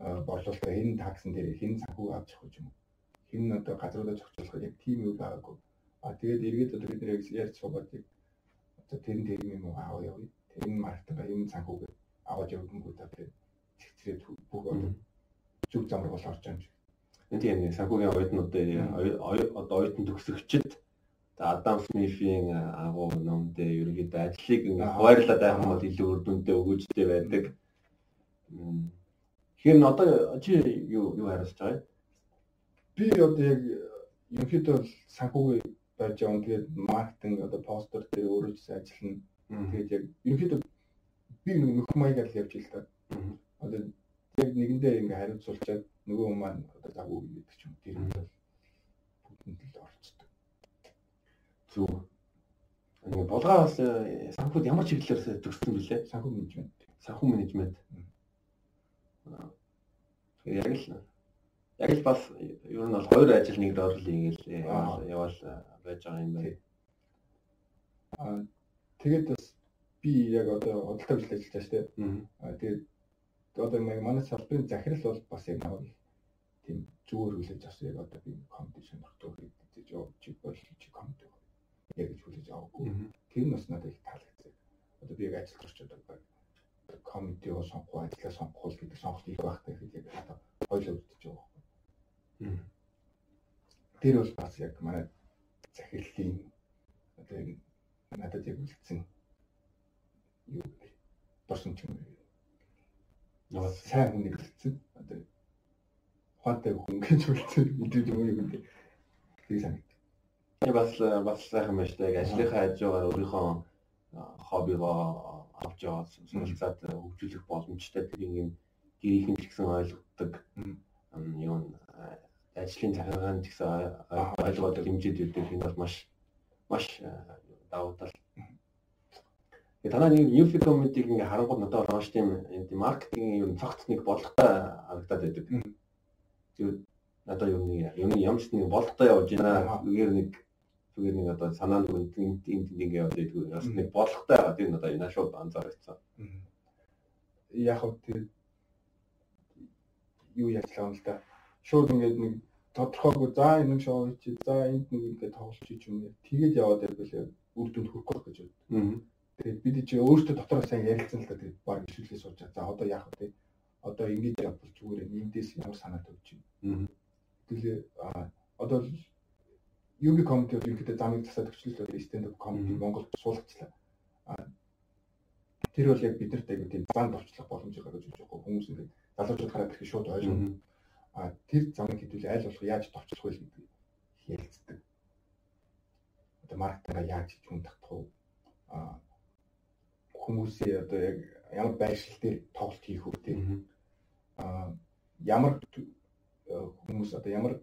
борлуулалтаа хин таксан дээр хин санхүү авч явах юм. Хин одоо газруудаа зохицуулах яг тийм юу байгаагүй. А тэгээд эргээд одоо бид нэр ярьж суугаад одоо тэр тэр юм уу аав явъя. Тэр маркетинг энэ санхүүгээ аваад явгангууд тэгээд цэгцрээд бүх одоо зүг замраг бол орж юм шиг. Тийм нэг санхүүгийн оюутнууд одоо оюутан төгсөгчд Адам Смифийн агуу ном дээр ерөнхийдөө ажлыг хуваарлаад байх юм бол илүү үр дүнтэй өгөөжтэй байдаг. Тэгэхээр одоо чи юу юу хариулж байгаа юм? Би одоо яг ерөнхийдөө санхүүгийн байж байгаа. Тэгээд маркетинг одоо постэр дээр өөрөө ч ажиллана. Тэгээд яг ерөнхийдөө би нөх маягаар явж ил та. Одоо яг нэгэндээ ингээ хариуцуулчаад нөгөө хүмүүс маань одоо загуу гэдэг ч юм тэр нь бол бүгдэнд л орцдог. Зүг. Ингээ булгаа бас э, санхуд ямар чиглэлээр төгссөн бэлээ? Санхүү менежмент. Санхүү менежмент. Яг л яг л бас ер нь бол хоёр ажил нэгд орлоо ингээл яваал байж байгаа юм байна. Аа тэгээд бас би яг одоо худалдаа ажил ажиллаж байгаа шүү дээ. Аа тэгээд одоо манай салбарын захирал бол бас яг намайг тийм зүгээр хүлээж авсан яг одоо би комеди сонирхдаг гэж явж бол чи комеди яг гэж хүлээж аваагүй. Тэр нь бас надад их таалагдсан. Одоо би яг ажил төрч одоо комеди уу сонгох ажлаа сонгох гэдэг сонголт их багтай гэдэг яг одоо хоёул өвдөж байгаа байхгүй. Тэр бол бас яг манай захирлын одоо яг надад яг үлдсэн юу дурсан юм нөгөө сайн хүнийг үлдсэн. Одоо ухаантай хүн гэж үлдсэн мэдээж юм юм гэдэг. Тэгээ санагд. Би бас бас сайхан байна шүү дээ. Ажлынхаа хажуугаар өөрийнхөө хоббигоо авч яваад суралцаад хөгжүүлэх боломжтой тэрийг юм гэрийнхэн ч гэсэн ойлгодог. Юм ажлын захиргаанд гэсэн ойлгоод хэмжээд өгдөг энэ бол маш маш давуу тал Тэгээ танаа нэг UFI community-г ингээ харангууд надад маш тийм маркетингийн юм цогц нэг бодлоготой харагдаад байдаг. Тэгээд надад юм юм ямар ч нэг бодлоготой явж байна. Зүгээр нэг зүгээр нэг одоо санаа нэг энд энд ингээ яваад байдаг. Бас нэг бодлоготой байгаа. Тэр надад энэ шууд анзаарчихсан. Яг хөө тэр юу яачлаа юм л да. Шууд ингээд нэг тодорхойгүй за энэ шоу чи за энд нэг ингээд тоглож чи юм. Тэгээд яваад байвал үр дүнд хүрэхгүй гэж байна. Тэгээд бид чи өөртөө дотор сайн ярилцсан л да тэгээд баг ишүүлээ сууж. За одоо яах вэ? Одоо ингэж явбал зүгээр эндээс ямар санаа тавьж байна. Тэгээ одоо юуны комеди ерөнхийдөө замыг засаад өчлөлөө stand up comedy Монголд суулгачлаа. Тэр бол яг биднэрт айгуу тийм зан товчлох боломж байгаа гэж бодож байгаа. Хүмүүс ингээд залуучууд хараад ирэхэд шууд ойлгоно. А тэр замыг хэдүүл айл болох яаж товчлох вэ гэдэг ярилцдаг. Одоо маркетинга яаж хийж хүн татах вэ? А хүмүүсийн одоо яг ямар байршил дээр тоглолт хийх үү тийм аа ямар хүмүүс одоо ямар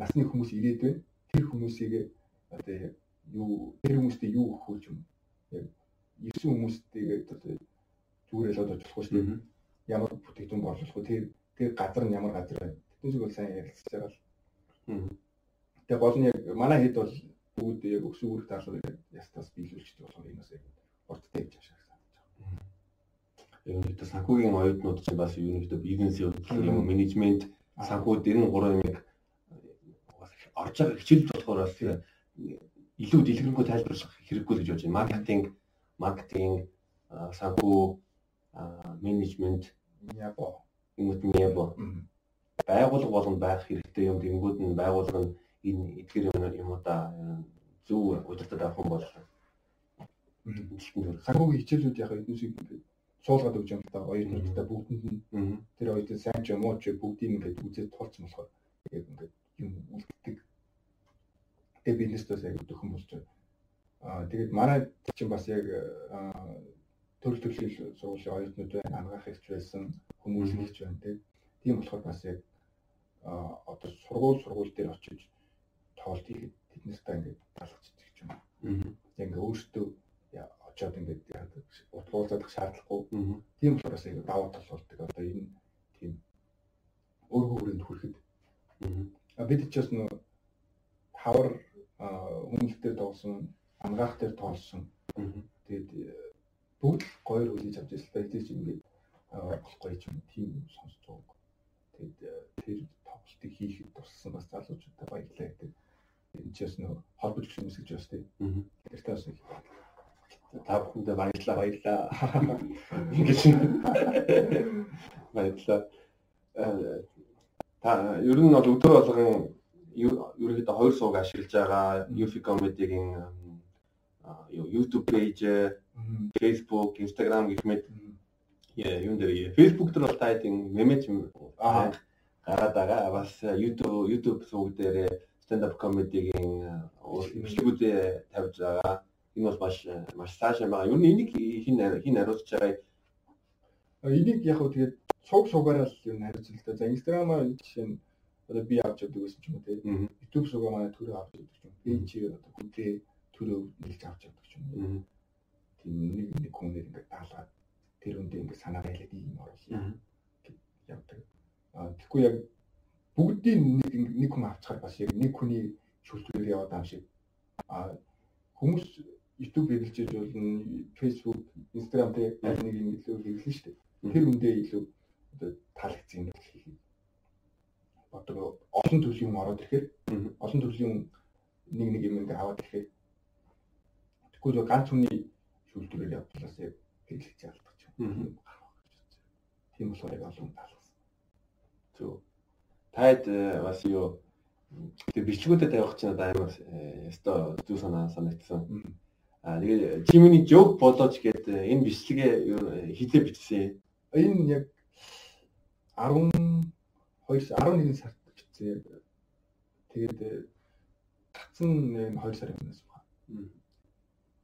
насны хүмүүс ирээд байна тэр хүмүүсийг одоо юу тэр хүмүүстэй юу өгөх юм? Яг 9 хүмүүстэйгээ одоо зүгээр л одоо очлох шүү дээ ямар бүтээгдэхүүн борлуулах вэ тэр тэр газар нь ямар газар байна? Тэдний зүг бол сайн ярилцж байгаа л тэгээ гол нь яг манай хэд бол бүгд яг өсвөр үүрэг даалгаврыг ястаас биелүүлчихдэг болохоор энэ бас яг урт тавьж авшаа ерөнхийдөө санхүүгийн оюутнууд чинь бас ерөнхийдөө бизнесийн хөдөлгөөн юм менежмент санхүүд энэ гурван юмыг бас орж байгаа хичээлж болохоор бас илүү дэлгэрэнгүй тайлбарлах хэрэггүй гэж бодож байна. Маркетинг, маркетинг, санхүү, менежмент, ябо, ингэт ябо. Байгууллага болгонд байх хэрэгтэй юм. Тэнгүүд нь байгууллага нь энэ эдгээр юм юмудаа зөв удирдах авах юм бол санхүүгийн хичээлүүд яг эднүсийг ингээд суулгаад өгч юм л та оюутнуудтай бүгдэнд нь тэр оюутан сайн ч юм уу ч бүгдийг ингээд үзээд тулцсан болохоор яг ингээд юм үлддэг. Тэгээ бизнесдээс яг дөхөн болж байна. Аа тэгээд манай чинь бас яг төрөл төрлийн сургуулийн оюутнууд байна, ангаах ихч байсан, хүмүүс нэгч байна тийм болохоор бас яг одоо сургууль сургууль дээр очиж тоолт хийхэд тэднээсээ ингээд талхаж идэх юм. Яг ингээд өөртөө очиод ингээд утлуулах шаардлагагүй. Тийм болохоор бас аягүй даваа тал болдог. Одоо энэ тийм өөргөө хүрээнд хүрэхэд. А бид ч бас нөө хавар дээр тоглосон, ангаах дээр тоолсон. Тэгээд бүгд л гоёр хүлээж авч ирсэн. Тэгээд чинь ингээд болохгүй юм тийм сонсож байгаа. Тэгээд тэр тоглолтыг хийхэд туссан бас залуучуудаа баярлалаа гэдэг. Энэ ч бас нөө холбож юм гэж бас тийм. Тэр таас их та бүхэндээ баярлалаа баярлалаа. Ингэж баярлалаа. Э, та ер нь бол өдөр болгон ерөнхийдөө хоёр сууг ашиглаж байгаа UFI comedy-гийн YouTube page, Facebook, Instagram гэх мэт юм дээр Facebook дээр бол та хэдийн мемэж гараад байгаа. Бас YouTube YouTube сууг дээр stand up comedy-гийн бичлэгүүдээ тавьж байгаа энэ бол маш маш сайшаа байгаа. Юу энийг хин хин хариуцж байгаа. Энийг яг хөө тэгээд цуг цугаараа л юу хариуцлаа. За Instagram-аар жишээ нь одоо би авч явдаг гэсэн ч юм уу тийм. YouTube суугаа манай төрөө авч явдаг юм. Би чи одоо хүнтэй төрөө нэлж авч явдаг юм. Тийм нэг нэг хүнээр ингээд даалгаад тэр үндэ ингээд санаа байлаад ийм оруулаа. явдаг. А тэгэхгүй яг бүгдийн нэг нэг хүн авчихаар бас яг нэг хүний шүлтгээр яваад байгаа шиг. А хүмүүс YouTube хэрэглэж болно, Facebook, Instagram дээр яг нэг юм илүү хэрэглэн шүү дээ. Тэр үндэ илүү одоо таалагдсан юм хийх. Одоо олон төрлийн юм ороод ирэхээр олон төрлийн нэг нэг юм ингээ аваад ирэхээр тэгвэл ганц хүний шүүлтүүрээр явуулаас яг хэрэглэж ялдаг юм. Тийм болохоор яг олон таалагдсан. Зөв. Таад э, бас юу тэг бичлэгүүдэд тавих чинь амар өстой зүү санаа санагдсан. Аа тэгээд чимэний жог болооч гээд э, энэ бичлэгээ хилээ бичсэн. Энэ яг 12 11 сард бичсэн. Тэгээд э, татсан нэг 2 сарын өмнөөс байна.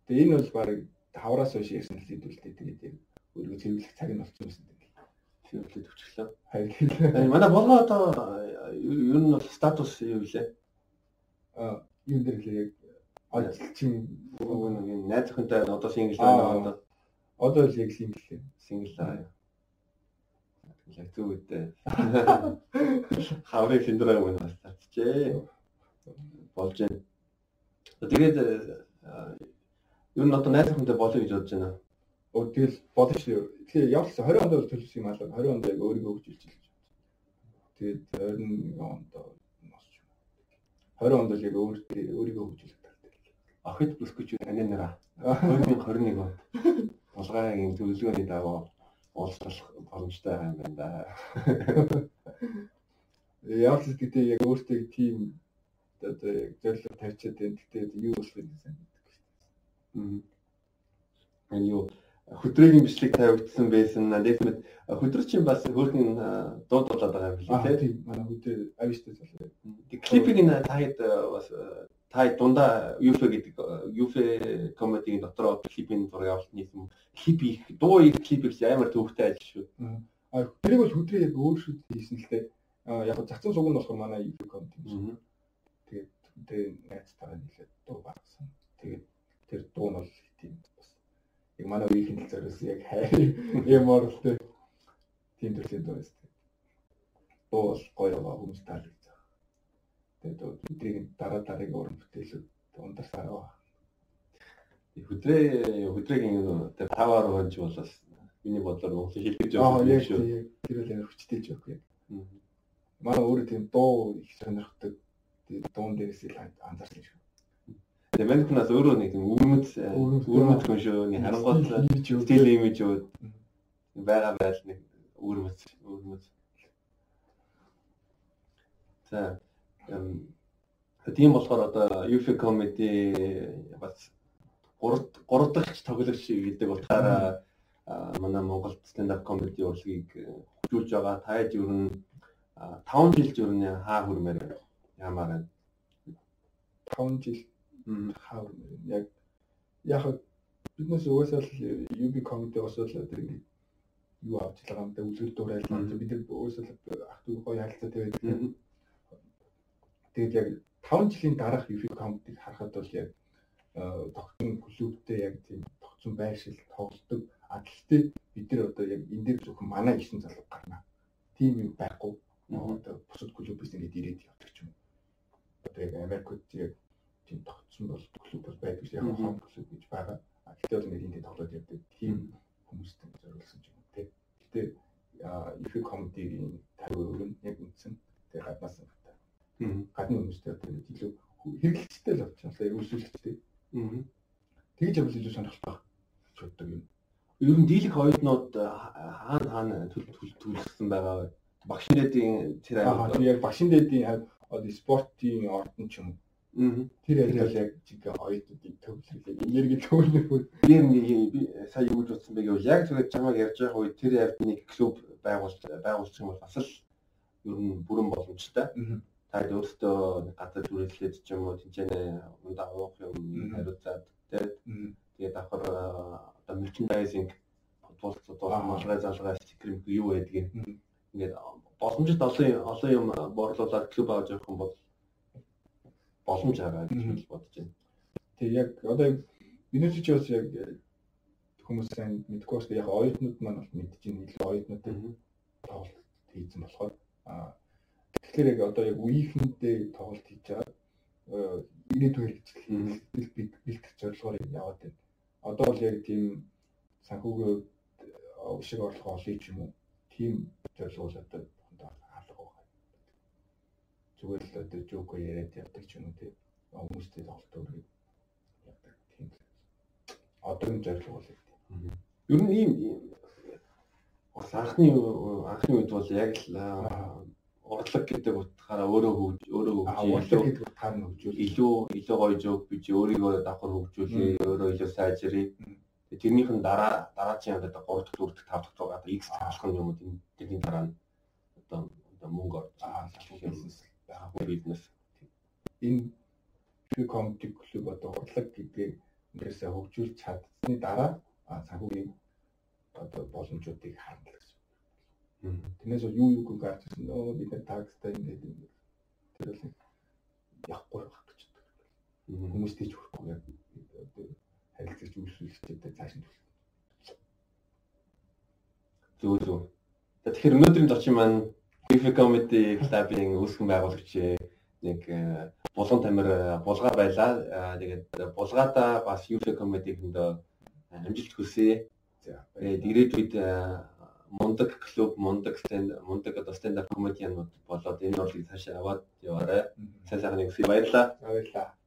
Тэгээд энэ бол баг хавраас хойш ярьсан л хэдүүлтэй тэгээд яг өөрийгөө цэвэрлэх цаг нь болчихсон юм байна. Цэвэрлээд өчглөө. Харин манай болгоо одоо э, ер нь бол статус юу вэ? Аа юм дээр л яг ажилчин нөгөө нэг юм найзынхантай одоо сингл байна одоо одоо л яг сингл сингл аа яг зүг үедээ хаврын синдром юм бас татчихээ болж байна. Тэгээд ер нь одоо найзынхантай болоё гэж бодож байна. Өө тэгэл болно шүү. Тэгэхээр явуулсан 20 онд төлсөн юм аа 20 онд яг өөрийгөө хөгжүүлж хэлж байна. Тэгээд 21 онд носч. 20 онд л яг өөрийгөө хөгжүүлж охид бүсгүйч таны нэраа 2021 онд булгаагийн төлөвлөгөөний дагуу уулзах боломжтой юм байна да. Яг л гэдэг яг өөртөө тийм одоо яг зөвлөлт тавьчихад байна. Гэхдээ юу болох вэ гэсэн гэдэг дээ. Энэ юу хөдрөгийн бичлэг тавигдсан байсан. Надад чинь бас хөөрхөн дууд болоод байгаа юм билээ тийм. Манай хөдөр авиштай залуу. Клипийг энэ таад бас та дундаа UFO гэдэг UFO комедигийн дотроо клипийн зураг авалт нийсэн клип их дуу их клип их амар төвхтэй ажил шүү. А тэрийг бол хөдрөө яг өөр шүү хийсэн л дээ. Яг зацсан суг нь болохоор манай комеди юм. Тэгээд тэр найзтайгаа нийлээд дуу багсан. Тэгээд тэр дуу нь бол тийм бас яг манай үеийн хэлцээрээс яг хай юм орлоо. Тийм төрлийн дуу байсан. Дуу бол гоё байгаа хүмүүс таалагдсан. Тэгээд өдрийг дараа дараагийн уран бүтээлүүд ундарсаар байгаа. Хөдрөө хөдрөөгийн тэр таваар хонж болоос Миний бодлоор Монголын явах яг юм шүү. тийм тэр үл амар хүчтэй яг. Мгм. Манай өөрөө тийм дуу их сонирхдаг. Тийм дуун дээрээс л анзаарсан шүү. Тэгээ мань хүнээс өөрөө нэг өвөрмөц Өвөрмөц, өвөрмөц хүн шүү. Нэг харангуут стил имиж юу байгаа байл нэг өвөрмөц өвөрмөц. За тийм болохоор одоо UFO comedy бас гурав гурав дахь тоглогч гэдэг утгаараа манай Монголд stand up comedy урлагийг э, хөгжүүлж байгаа. Та яж ер нь 5 жил нь хаа хүрмээр байна? Ямар байна? 5 жил хаа яг яг биднээс угаасаа л UB comedy осол одоо ингэ юу авч байгаа юм да үзэл дуурайл бид нар угаасаа л ах トゥ гоё харилцаатай байдаг. Тэгээд яг 5 жилийн дараах UB comedy-г харахад бол яг э, тогтсон клубтэй яг тийм тогтсон байршил тоглолдог. А гэхдээ бид нар одоо яг энэ дээр зөвхөн манай 9 залуу гарна. Тим юм байхгүй. Одоо бусад клубээс ингээд ирээд явдаг юм. Одоо яг Америкт яг тийм тогтсон бол клуб бол байдаг ш. Яг хоол клуб гэж байгаа. А гэхдээ бол ингээд энд тоглоод явдаг. Тийм хүмүүстэй зориулсан юм те. Гэтэ comedy-ийн тавь өрн яг үндсэн. Тэгээ гаднаас нь. Гадны хүмүүстэй одоо ингээд илүү хэрэглэгчтэй л. Яг үсвэлчтэй. Мгм. Тэгж явбал илүү сонирхолтой боддог юм. Ер нь дийлэх оюутнууд хаана хаана төл төл төлсөн байгаа вэ? Тэр Аа аймаг. тийм яг багшин дэдийн хав одоо спортын ордон ч юм. Мгм. Тэр яг л яг жиг оюутнуудын төвлөрөл энерги төвлөрөл Би нэг би сая юу гэж бодсон бэ гэвэл яг тэгээд чамайг ярьж байгаа үед тэр явд нэг клуб байгуулж байгуулчих юм бол бас л ер нь бүрэн боломжтой. Та өөртөө газар түрээслээд ч юм уу тэнцэнэ ундаа уух юм хариуцаад тэгээд давхар одоо мерчендайзинг тулц Аа. тулц малгай залгай стикер юу байдгийг ингээд боломжит олон олон юм борлуулаад клуб авч явах юм бол боломж байгаа гэж бодож байна. Тэгээ яг одоо яг бидний ч бас яг хүмүүс сайн мэдгүй бас яг оюутнууд маань бол мэдж ин илүү оюутнуудтай тоглолт хийсэн болохоор аа тэгэхээр яг одоо яг үеийнхэнтэй тоглолт хийж байгаа э, ирээдүйн хэрэгжил бэлтгэх бэлтгэх зорилгоор яваад байна. Одоо бол яг тийм санхүүгийн шиг орлого олъё ч юм уу тийм зорилго бол одоо хондоо хаалга байгаа. Зүгээр л одоо жок яриад явдаг ч юм уу тийм хүмүүстэй тоглолт өргөд явдаг тийм. Одоогийн зорилго бол яг тийм. Ер нь ийм анхны анхны үед бол яг л аа, урлаг гэдэг утгаараа өөрөө хөгж өөрөө Аа хөгж урлаг гэдэг утгаар нь хөгжүүл. илүү илүү гоё жоок бич өөрийгөө давхар хөгжүүлээ өөрөө илүү сайжрыг тэрнийх нь дараа дараагийн явдал одоо 3 дахь 4 дахь 5 дахь дугаар одоо X таалах юм уу тэрний дараа нь одоо одоо мөнгө орж Аа байгаа бизнес Энэ free comedy клуб одоо урлаг гэдгийг өнөөсөө хөгжүүлж чадсны дараа аа, санхүүгийн одоо боломжуудыг гэсэн. Тэрнээс юу юу гарч ирсэн нөө бид нар такстай ингээд юм. Тэр бол явахгүй байх гэж боддог. Хүмүүс тийч хүрэхгүй яг одоо харилцагч үйлчлэгчтэй цааш нь төлөх. Зөв. За, Тэгэхээр өнөөдрийн зочин маань Beef Comedy Club-ийн үүсгэн байгуулагч нэг э, булган тамир э, булгаа байлаа. Аа, Тэгээд булгаада бас Beef Comedy-нд амжилт хүсье. За Тэгээд ирээдүйд э, мундаг клуб, мундаг стенд, мундаг одоо up comedy-янууд болоод энэ урлагийг цаашаа аваад яваарай. Сайн сайхан нэгсгий баярлалаа. баярлаа.